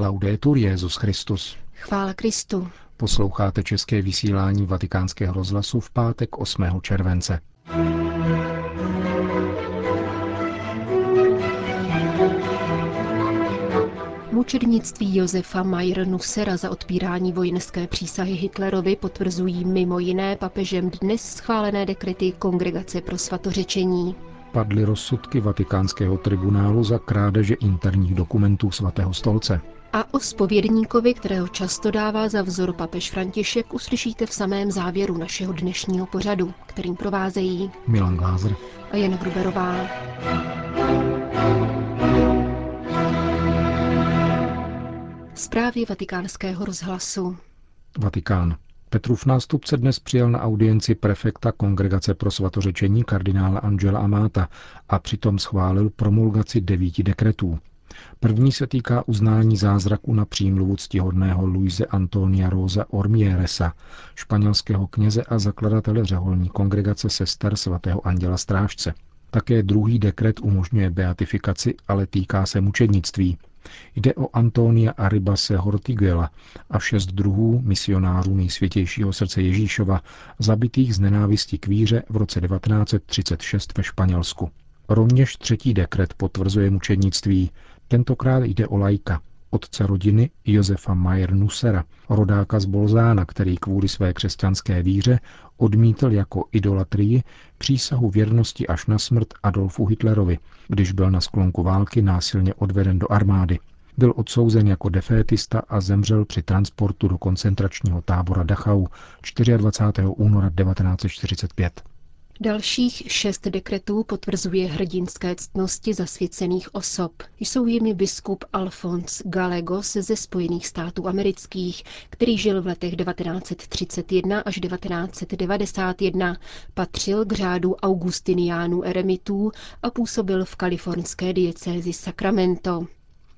Laudetur Jezus Christus. Chvála Kristu. Posloucháte české vysílání Vatikánského rozhlasu v pátek 8. července. Mučednictví Josefa Mayer Nusera za odpírání vojenské přísahy Hitlerovi potvrzují mimo jiné papežem dnes schválené dekrety Kongregace pro svatořečení. Padly rozsudky vatikánského tribunálu za krádeže interních dokumentů svatého stolce. A o spovědníkovi, kterého často dává za vzor papež František, uslyšíte v samém závěru našeho dnešního pořadu, kterým provázejí Milan Glázer a Jana Gruberová. Zprávy vatikánského rozhlasu. Vatikán. Petrův nástupce dnes přijel na audienci prefekta Kongregace pro svatořečení kardinála Angela Amata a přitom schválil promulgaci devíti dekretů. První se týká uznání zázraku na přímluvu ctihodného Luise Antonia Rosa Ormieresa, španělského kněze a zakladatele řeholní kongregace sester svatého Anděla Strážce. Také druhý dekret umožňuje beatifikaci, ale týká se mučednictví. Jde o Antonia Aribase Hortigela a šest druhů misionářů nejsvětějšího srdce Ježíšova, zabitých z nenávisti k víře v roce 1936 ve Španělsku. Rovněž třetí dekret potvrzuje mučednictví. Tentokrát jde o lajka, otce rodiny Josefa Mayer Nusera, rodáka z Bolzána, který kvůli své křesťanské víře odmítl jako idolatrii přísahu věrnosti až na smrt Adolfu Hitlerovi, když byl na sklonku války násilně odveden do armády. Byl odsouzen jako defétista a zemřel při transportu do koncentračního tábora Dachau 24. února 1945. Dalších šest dekretů potvrzuje hrdinské ctnosti zasvěcených osob. Jsou jimi biskup Alfons Gallegos ze Spojených států amerických, který žil v letech 1931 až 1991, patřil k řádu augustiniánů eremitů a působil v kalifornské diecézi Sacramento.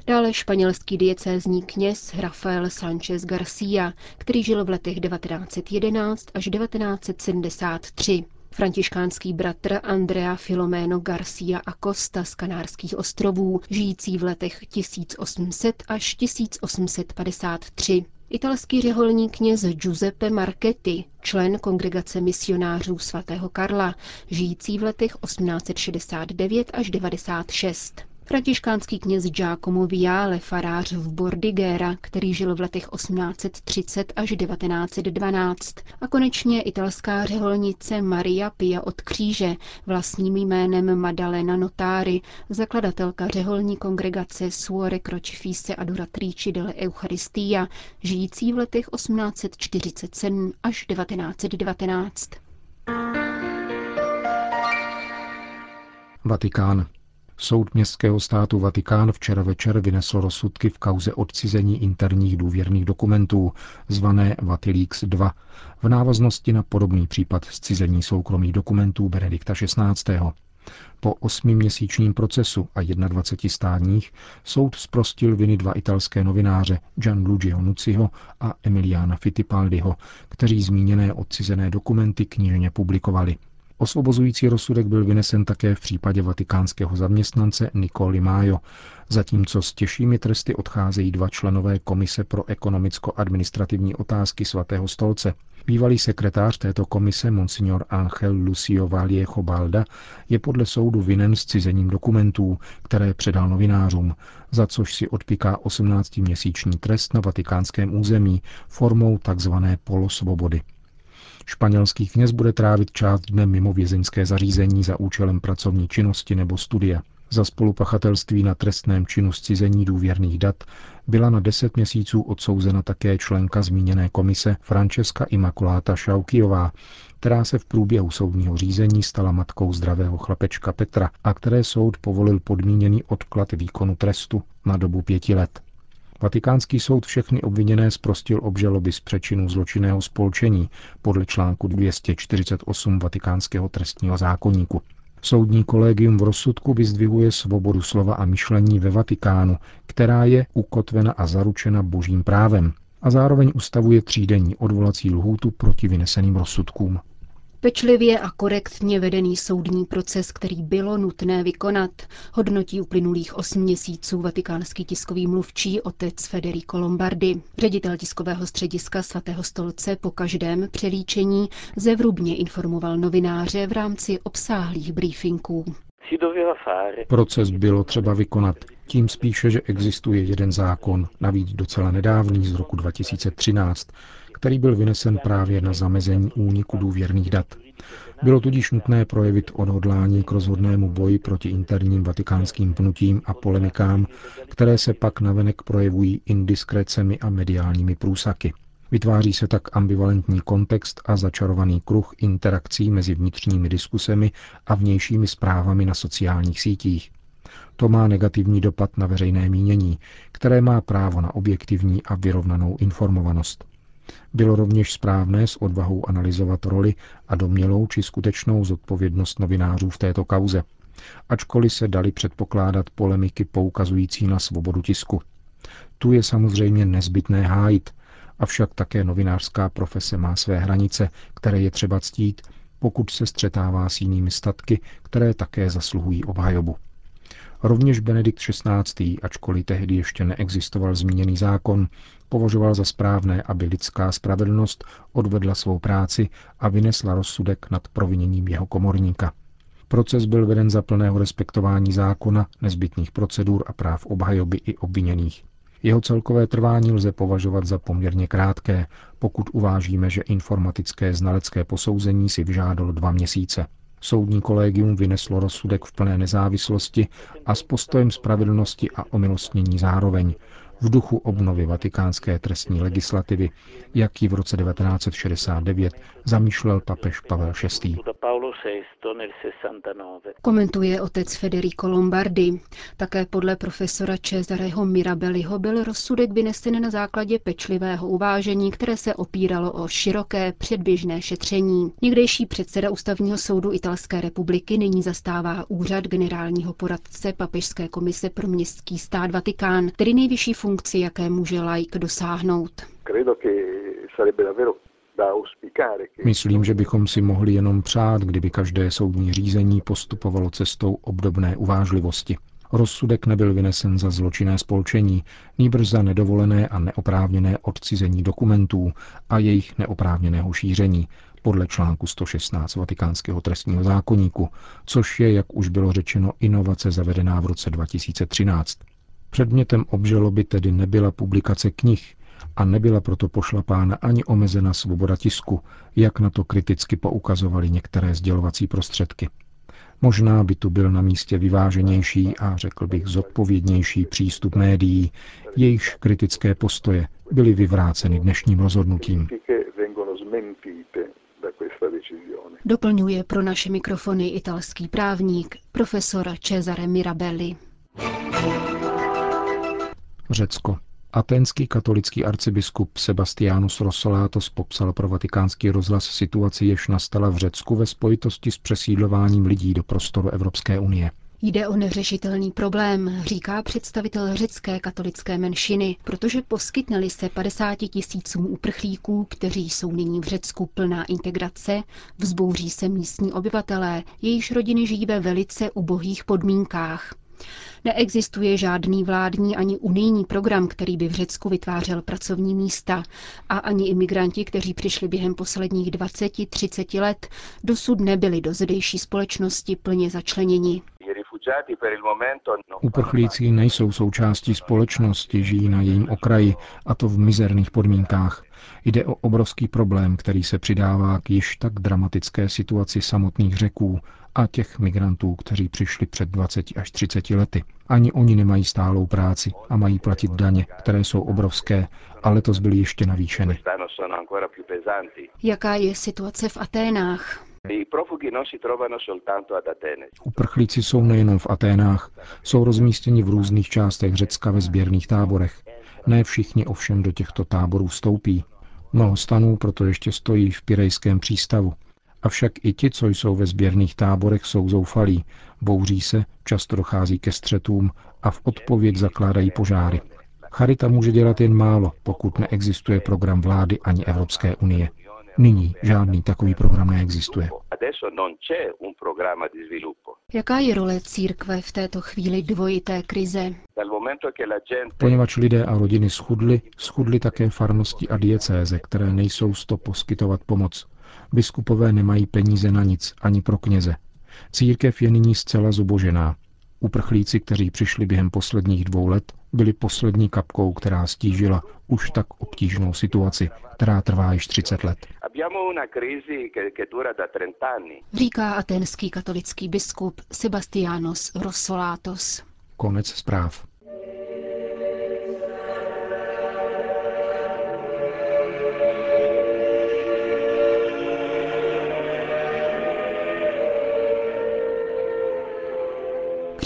Dále španělský diecézní kněz Rafael Sánchez García, který žil v letech 1911 až 1973 františkánský bratr Andrea Filomeno Garcia Acosta z Kanárských ostrovů, žijící v letech 1800 až 1853. Italský řeholní kněz Giuseppe Marchetti, člen kongregace misionářů svatého Karla, žijící v letech 1869 až 96. Františkánský kněz Giacomo Viale, farář v Bordigera, který žil v letech 1830 až 1912. A konečně italská řeholnice Maria Pia od kříže, vlastním jménem Madalena Notáry, zakladatelka řeholní kongregace Suore Crocifisse Adoratrici delle Eucharistia, žijící v letech 1847 až 1919. Vatikán. Soud městského státu Vatikán včera večer vynesl rozsudky v kauze odcizení interních důvěrných dokumentů, zvané Vatilix 2, v návaznosti na podobný případ zcizení soukromých dokumentů Benedikta XVI. Po osmiměsíčním procesu a 21 stáních soud zprostil viny dva italské novináře Gianluigiho Nuciho a Emiliana Fittipaldiho, kteří zmíněné odcizené dokumenty knižně publikovali – Osvobozující rozsudek byl vynesen také v případě vatikánského zaměstnance Nikoli Majo, zatímco s těžšími tresty odcházejí dva členové Komise pro ekonomicko-administrativní otázky svatého stolce. Bývalý sekretář této komise, monsignor Angel Lucio Valiejo Balda, je podle soudu vinen s cizením dokumentů, které předal novinářům, za což si odpiká 18-měsíční trest na vatikánském území formou tzv. polosvobody. Španělský kněz bude trávit část dne mimo vězeňské zařízení za účelem pracovní činnosti nebo studia. Za spolupachatelství na trestném činu zcizení důvěrných dat byla na deset měsíců odsouzena také členka zmíněné komise Francesca Immaculata Šaukijová, která se v průběhu soudního řízení stala matkou zdravého chlapečka Petra a které soud povolil podmíněný odklad výkonu trestu na dobu pěti let. Vatikánský soud všechny obviněné zprostil obžaloby z přečinu zločinného spolčení podle článku 248 Vatikánského trestního zákoníku. Soudní kolegium v rozsudku vyzdvihuje svobodu slova a myšlení ve Vatikánu, která je ukotvena a zaručena božím právem a zároveň ustavuje třídenní odvolací lhůtu proti vyneseným rozsudkům. Pečlivě a korektně vedený soudní proces, který bylo nutné vykonat, hodnotí uplynulých osm měsíců vatikánský tiskový mluvčí otec Federico Lombardi. Ředitel tiskového střediska svatého stolce po každém přelíčení zevrubně informoval novináře v rámci obsáhlých briefingů. Proces bylo třeba vykonat, tím spíše, že existuje jeden zákon, navíc docela nedávný z roku 2013, který byl vynesen právě na zamezení úniku důvěrných dat. Bylo tudíž nutné projevit odhodlání k rozhodnému boji proti interním vatikánským pnutím a polemikám, které se pak navenek projevují indiskrecemi a mediálními průsaky. Vytváří se tak ambivalentní kontext a začarovaný kruh interakcí mezi vnitřními diskusemi a vnějšími zprávami na sociálních sítích. To má negativní dopad na veřejné mínění, které má právo na objektivní a vyrovnanou informovanost. Bylo rovněž správné s odvahou analyzovat roli a domělou či skutečnou zodpovědnost novinářů v této kauze, ačkoliv se dali předpokládat polemiky poukazující na svobodu tisku. Tu je samozřejmě nezbytné hájit, avšak také novinářská profese má své hranice, které je třeba ctít, pokud se střetává s jinými statky, které také zasluhují obhajobu. Rovněž Benedikt XVI., ačkoliv tehdy ještě neexistoval zmíněný zákon, považoval za správné, aby lidská spravedlnost odvedla svou práci a vynesla rozsudek nad proviněním jeho komorníka. Proces byl veden za plného respektování zákona, nezbytných procedur a práv obhajoby i obviněných. Jeho celkové trvání lze považovat za poměrně krátké, pokud uvážíme, že informatické znalecké posouzení si vyžádalo dva měsíce. Soudní kolegium vyneslo rozsudek v plné nezávislosti a s postojem spravedlnosti a omilostnění zároveň, v duchu obnovy vatikánské trestní legislativy, jak ji v roce 1969 zamýšlel papež Pavel VI. Komentuje otec Federico Lombardi. Také podle profesora Cesareho Mirabelliho byl rozsudek vynesen na základě pečlivého uvážení, které se opíralo o široké předběžné šetření. Někdejší předseda Ústavního soudu Italské republiky nyní zastává úřad generálního poradce Papežské komise pro městský stát Vatikán, tedy nejvyšší funkci, jaké může laik dosáhnout. Myslím, že bychom si mohli jenom přát, kdyby každé soudní řízení postupovalo cestou obdobné uvážlivosti. Rozsudek nebyl vynesen za zločinné spolčení, nýbrž za nedovolené a neoprávněné odcizení dokumentů a jejich neoprávněného šíření, podle článku 116 Vatikánského trestního zákoníku, což je, jak už bylo řečeno, inovace zavedená v roce 2013. Předmětem obžaloby tedy nebyla publikace knih a nebyla proto pošlapána ani omezena svoboda tisku, jak na to kriticky poukazovaly některé sdělovací prostředky. Možná by tu byl na místě vyváženější a řekl bych zodpovědnější přístup médií, jejichž kritické postoje byly vyvráceny dnešním rozhodnutím. Doplňuje pro naše mikrofony italský právník profesor Cesare Mirabelli. Řecko. Aténský katolický arcibiskup Sebastianus Rossolatos popsal pro vatikánský rozhlas situaci, jež nastala v Řecku ve spojitosti s přesídlováním lidí do prostoru Evropské unie. Jde o neřešitelný problém, říká představitel řecké katolické menšiny, protože poskytneli se 50 tisícům uprchlíků, kteří jsou nyní v Řecku plná integrace, vzbouří se místní obyvatelé, jejichž rodiny žijí ve velice ubohých podmínkách. Neexistuje žádný vládní ani unijní program, který by v Řecku vytvářel pracovní místa a ani imigranti, kteří přišli během posledních 20-30 let, dosud nebyli do zdejší společnosti plně začleněni. Uprchlíci nejsou součástí společnosti, žijí na jejím okraji, a to v mizerných podmínkách. Jde o obrovský problém, který se přidává k již tak dramatické situaci samotných řeků a těch migrantů, kteří přišli před 20 až 30 lety. Ani oni nemají stálou práci a mají platit daně, které jsou obrovské a letos byly ještě navýšeny. Jaká je situace v Aténách? Uprchlíci jsou nejenom v Aténách, jsou rozmístěni v různých částech Řecka ve sběrných táborech. Ne všichni ovšem do těchto táborů vstoupí. Mnoho stanů proto ještě stojí v Pirejském přístavu. Avšak i ti, co jsou ve sběrných táborech, jsou zoufalí, bouří se, často dochází ke střetům a v odpověď zakládají požáry. Charita může dělat jen málo, pokud neexistuje program vlády ani Evropské unie. Nyní žádný takový program neexistuje. Jaká je role církve v této chvíli dvojité krize? Poněvadž lidé a rodiny schudly, schudly také farnosti a diecéze, které nejsou sto poskytovat pomoc. Biskupové nemají peníze na nic, ani pro kněze. Církev je nyní zcela zubožená. Uprchlíci, kteří přišli během posledních dvou let, byli poslední kapkou, která stížila už tak obtížnou situaci, která trvá již 30 let. Říká aténský katolický biskup Sebastianos Rossolatos. Konec zpráv.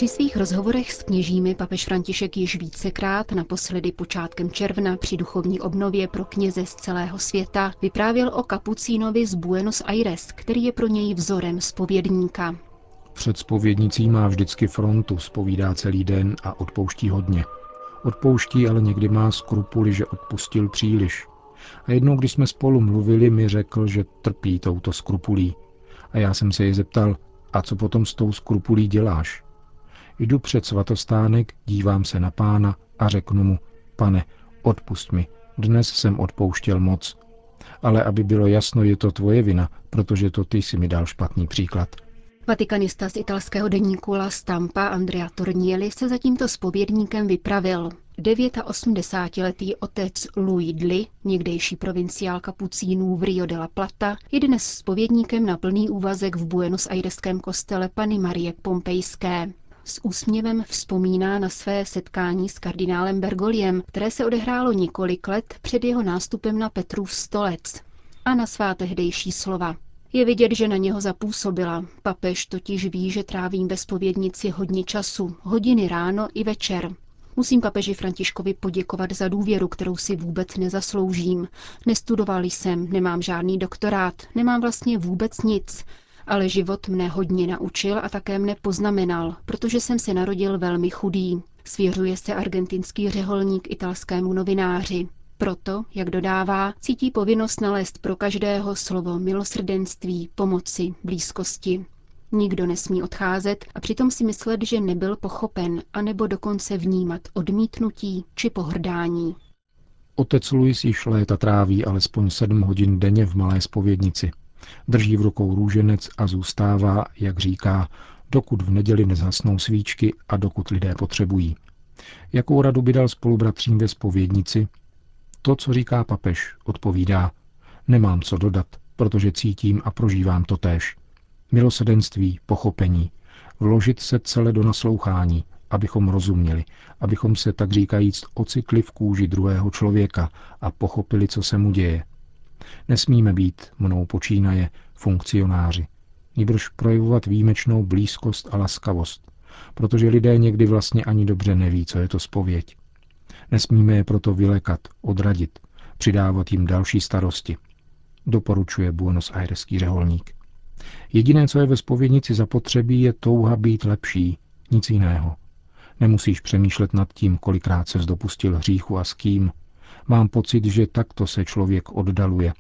Při svých rozhovorech s kněžími papež František již vícekrát, naposledy počátkem června při duchovní obnově pro kněze z celého světa, vyprávěl o kapucínovi z Buenos Aires, který je pro něj vzorem spovědníka. Před spovědnicí má vždycky frontu, spovídá celý den a odpouští hodně. Odpouští, ale někdy má skrupuly, že odpustil příliš. A jednou, když jsme spolu mluvili, mi řekl, že trpí touto skrupulí. A já jsem se jej zeptal, a co potom s tou skrupulí děláš? Jdu před svatostánek, dívám se na pána a řeknu mu, pane, odpust mi, dnes jsem odpouštěl moc. Ale aby bylo jasno, je to tvoje vina, protože to ty si mi dal špatný příklad. Vatikanista z italského deníku La Stampa Andrea Tornieli se za tímto spovědníkem vypravil. 89-letý otec Luidli, někdejší provinciál kapucínů v Rio de la Plata, je dnes spovědníkem na plný úvazek v Buenos Aireském kostele Pany Marie Pompejské s úsměvem vzpomíná na své setkání s kardinálem Bergoliem, které se odehrálo několik let před jeho nástupem na Petrův stolec a na svá tehdejší slova. Je vidět, že na něho zapůsobila. Papež totiž ví, že trávím ve spovědnici hodně času, hodiny ráno i večer. Musím papeži Františkovi poděkovat za důvěru, kterou si vůbec nezasloužím. Nestudoval jsem, nemám žádný doktorát, nemám vlastně vůbec nic ale život mne hodně naučil a také mne poznamenal, protože jsem se narodil velmi chudý. Svěřuje se argentinský řeholník italskému novináři. Proto, jak dodává, cítí povinnost nalézt pro každého slovo milosrdenství, pomoci, blízkosti. Nikdo nesmí odcházet a přitom si myslet, že nebyl pochopen, anebo dokonce vnímat odmítnutí či pohrdání. Otec Luis již léta tráví alespoň sedm hodin denně v malé spovědnici. Drží v rukou růženec a zůstává, jak říká, dokud v neděli nezhasnou svíčky a dokud lidé potřebují. Jakou radu by dal spolubratřím ve spovědnici? To, co říká papež, odpovídá, nemám co dodat, protože cítím a prožívám to též. Milosedenství, pochopení, vložit se celé do naslouchání, abychom rozuměli, abychom se tak říkajíc ocitli v kůži druhého člověka a pochopili, co se mu děje, Nesmíme být, mnou počínaje, funkcionáři, nýbrž projevovat výjimečnou blízkost a laskavost, protože lidé někdy vlastně ani dobře neví, co je to spověď. Nesmíme je proto vylekat, odradit, přidávat jim další starosti, doporučuje Buenos Aireský řeholník. Jediné, co je ve spovědnici zapotřebí, je touha být lepší, nic jiného. Nemusíš přemýšlet nad tím, kolikrát se dopustil hříchu a s kým, Mám pocit, že takto se člověk oddaluje,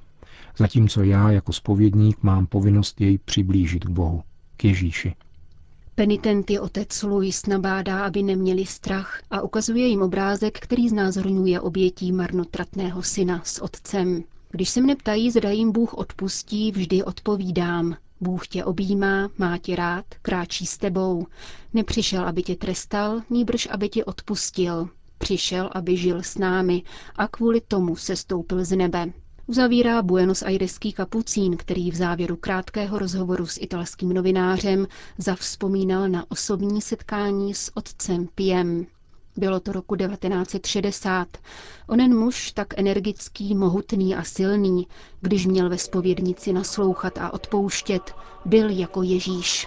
zatímco já jako spovědník mám povinnost jej přiblížit k Bohu, k Ježíši. Penitenty otec Luis nabádá, aby neměli strach a ukazuje jim obrázek, který znázorňuje obětí marnotratného syna s otcem. Když se mne ptají, zda jim Bůh odpustí, vždy odpovídám. Bůh tě objímá, má tě rád, kráčí s tebou. Nepřišel, aby tě trestal, níbrž aby tě odpustil. Přišel, aby žil s námi a kvůli tomu se stoupil z nebe. Uzavírá Buenos Aireský kapucín, který v závěru krátkého rozhovoru s italským novinářem zavzpomínal na osobní setkání s otcem Piem. Bylo to roku 1960. Onen muž, tak energický, mohutný a silný, když měl ve spovědnici naslouchat a odpouštět, byl jako Ježíš.